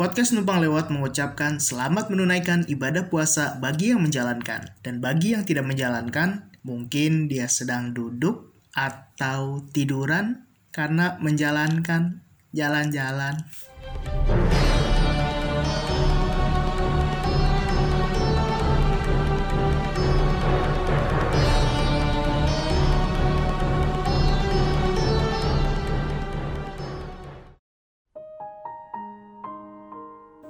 Podcast Numpang Lewat mengucapkan selamat menunaikan ibadah puasa bagi yang menjalankan. Dan bagi yang tidak menjalankan, mungkin dia sedang duduk atau tiduran karena menjalankan jalan-jalan.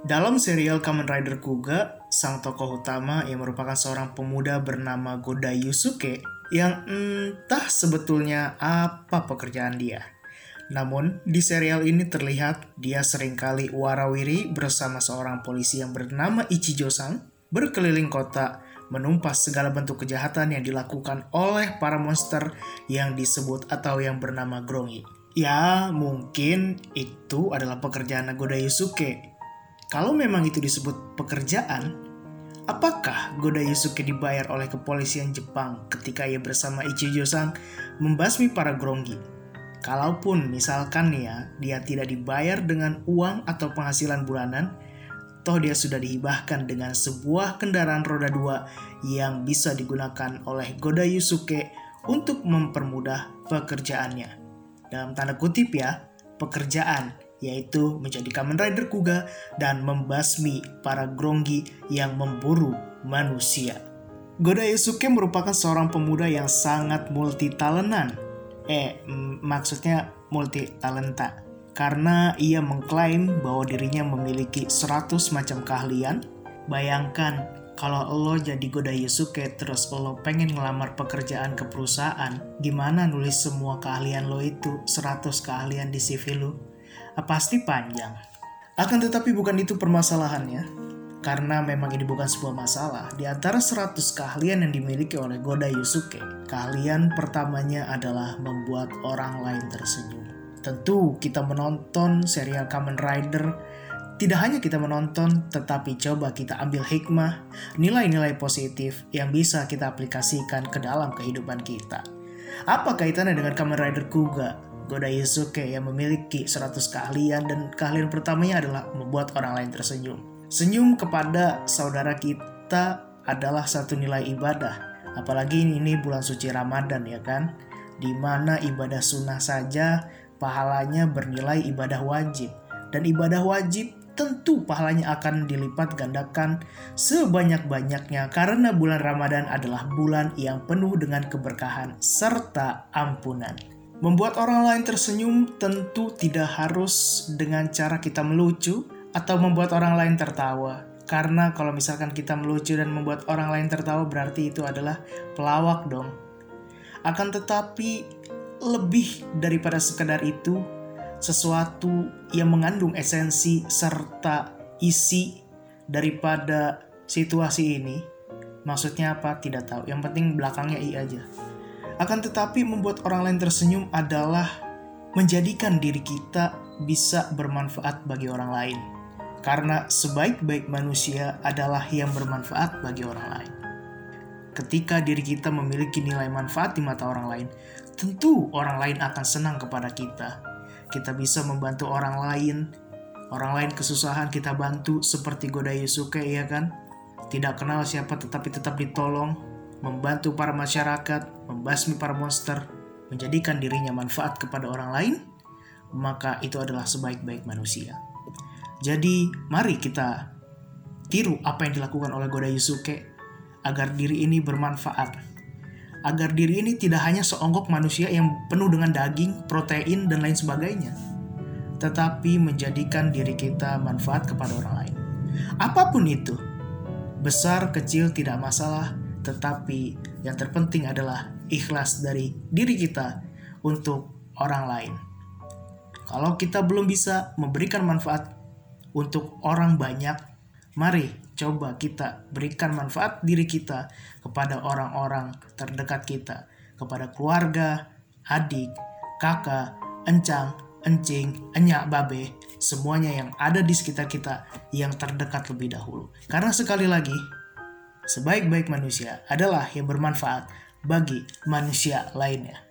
Dalam serial Kamen Rider Kuga, sang tokoh utama yang merupakan seorang pemuda bernama Goda Yusuke yang entah sebetulnya apa pekerjaan dia. Namun, di serial ini terlihat dia sering kali warawiri bersama seorang polisi yang bernama Ichijo-sang berkeliling kota menumpas segala bentuk kejahatan yang dilakukan oleh para monster yang disebut atau yang bernama Grongi. Ya, mungkin itu adalah pekerjaan Goda Yusuke kalau memang itu disebut pekerjaan, apakah Goda Yusuke dibayar oleh kepolisian Jepang ketika ia bersama Ichijo-sang membasmi para Grongi? Kalaupun misalkan ya, dia tidak dibayar dengan uang atau penghasilan bulanan, toh dia sudah dihibahkan dengan sebuah kendaraan roda dua yang bisa digunakan oleh Goda Yusuke untuk mempermudah pekerjaannya. Dalam tanda kutip ya, pekerjaan yaitu menjadi Kamen Rider Kuga dan membasmi para Grongi yang memburu manusia. Goda Yusuke merupakan seorang pemuda yang sangat multi talentan. Eh, maksudnya multi talenta. Karena ia mengklaim bahwa dirinya memiliki 100 macam keahlian. Bayangkan kalau lo jadi Goda Yusuke terus lo pengen ngelamar pekerjaan ke perusahaan, gimana nulis semua keahlian lo itu 100 keahlian di CV lo? Pasti panjang. Akan tetapi bukan itu permasalahannya, karena memang ini bukan sebuah masalah. Di antara 100 keahlian yang dimiliki oleh Goda Yusuke, keahlian pertamanya adalah membuat orang lain tersenyum. Tentu kita menonton serial Kamen Rider tidak hanya kita menonton, tetapi coba kita ambil hikmah, nilai-nilai positif yang bisa kita aplikasikan ke dalam kehidupan kita. Apa kaitannya dengan Kamen Rider Kuga? Goda Yusuke yang memiliki 100 keahlian dan keahlian pertamanya adalah membuat orang lain tersenyum. Senyum kepada saudara kita adalah satu nilai ibadah. Apalagi ini bulan suci Ramadan ya kan? Di mana ibadah sunnah saja pahalanya bernilai ibadah wajib. Dan ibadah wajib tentu pahalanya akan dilipat gandakan sebanyak-banyaknya karena bulan Ramadan adalah bulan yang penuh dengan keberkahan serta ampunan. Membuat orang lain tersenyum tentu tidak harus dengan cara kita melucu atau membuat orang lain tertawa. Karena kalau misalkan kita melucu dan membuat orang lain tertawa berarti itu adalah pelawak dong. Akan tetapi lebih daripada sekedar itu, sesuatu yang mengandung esensi serta isi daripada situasi ini. Maksudnya apa? Tidak tahu. Yang penting belakangnya i aja. Akan tetapi membuat orang lain tersenyum adalah menjadikan diri kita bisa bermanfaat bagi orang lain. Karena sebaik-baik manusia adalah yang bermanfaat bagi orang lain. Ketika diri kita memiliki nilai manfaat di mata orang lain, tentu orang lain akan senang kepada kita. Kita bisa membantu orang lain, orang lain kesusahan kita bantu seperti Goda Yusuke ya kan? Tidak kenal siapa tetapi tetap ditolong, membantu para masyarakat, membasmi para monster, menjadikan dirinya manfaat kepada orang lain, maka itu adalah sebaik-baik manusia. Jadi, mari kita tiru apa yang dilakukan oleh Goda Yusuke agar diri ini bermanfaat. Agar diri ini tidak hanya seonggok manusia yang penuh dengan daging, protein, dan lain sebagainya. Tetapi menjadikan diri kita manfaat kepada orang lain. Apa pun itu, besar, kecil, tidak masalah, tetapi yang terpenting adalah ikhlas dari diri kita untuk orang lain. Kalau kita belum bisa memberikan manfaat untuk orang banyak, mari coba kita berikan manfaat diri kita kepada orang-orang terdekat kita, kepada keluarga, adik, kakak, encang, encing, enyak, babe, semuanya yang ada di sekitar kita yang terdekat lebih dahulu. Karena sekali lagi, sebaik-baik manusia adalah yang bermanfaat bagi manusia lainnya.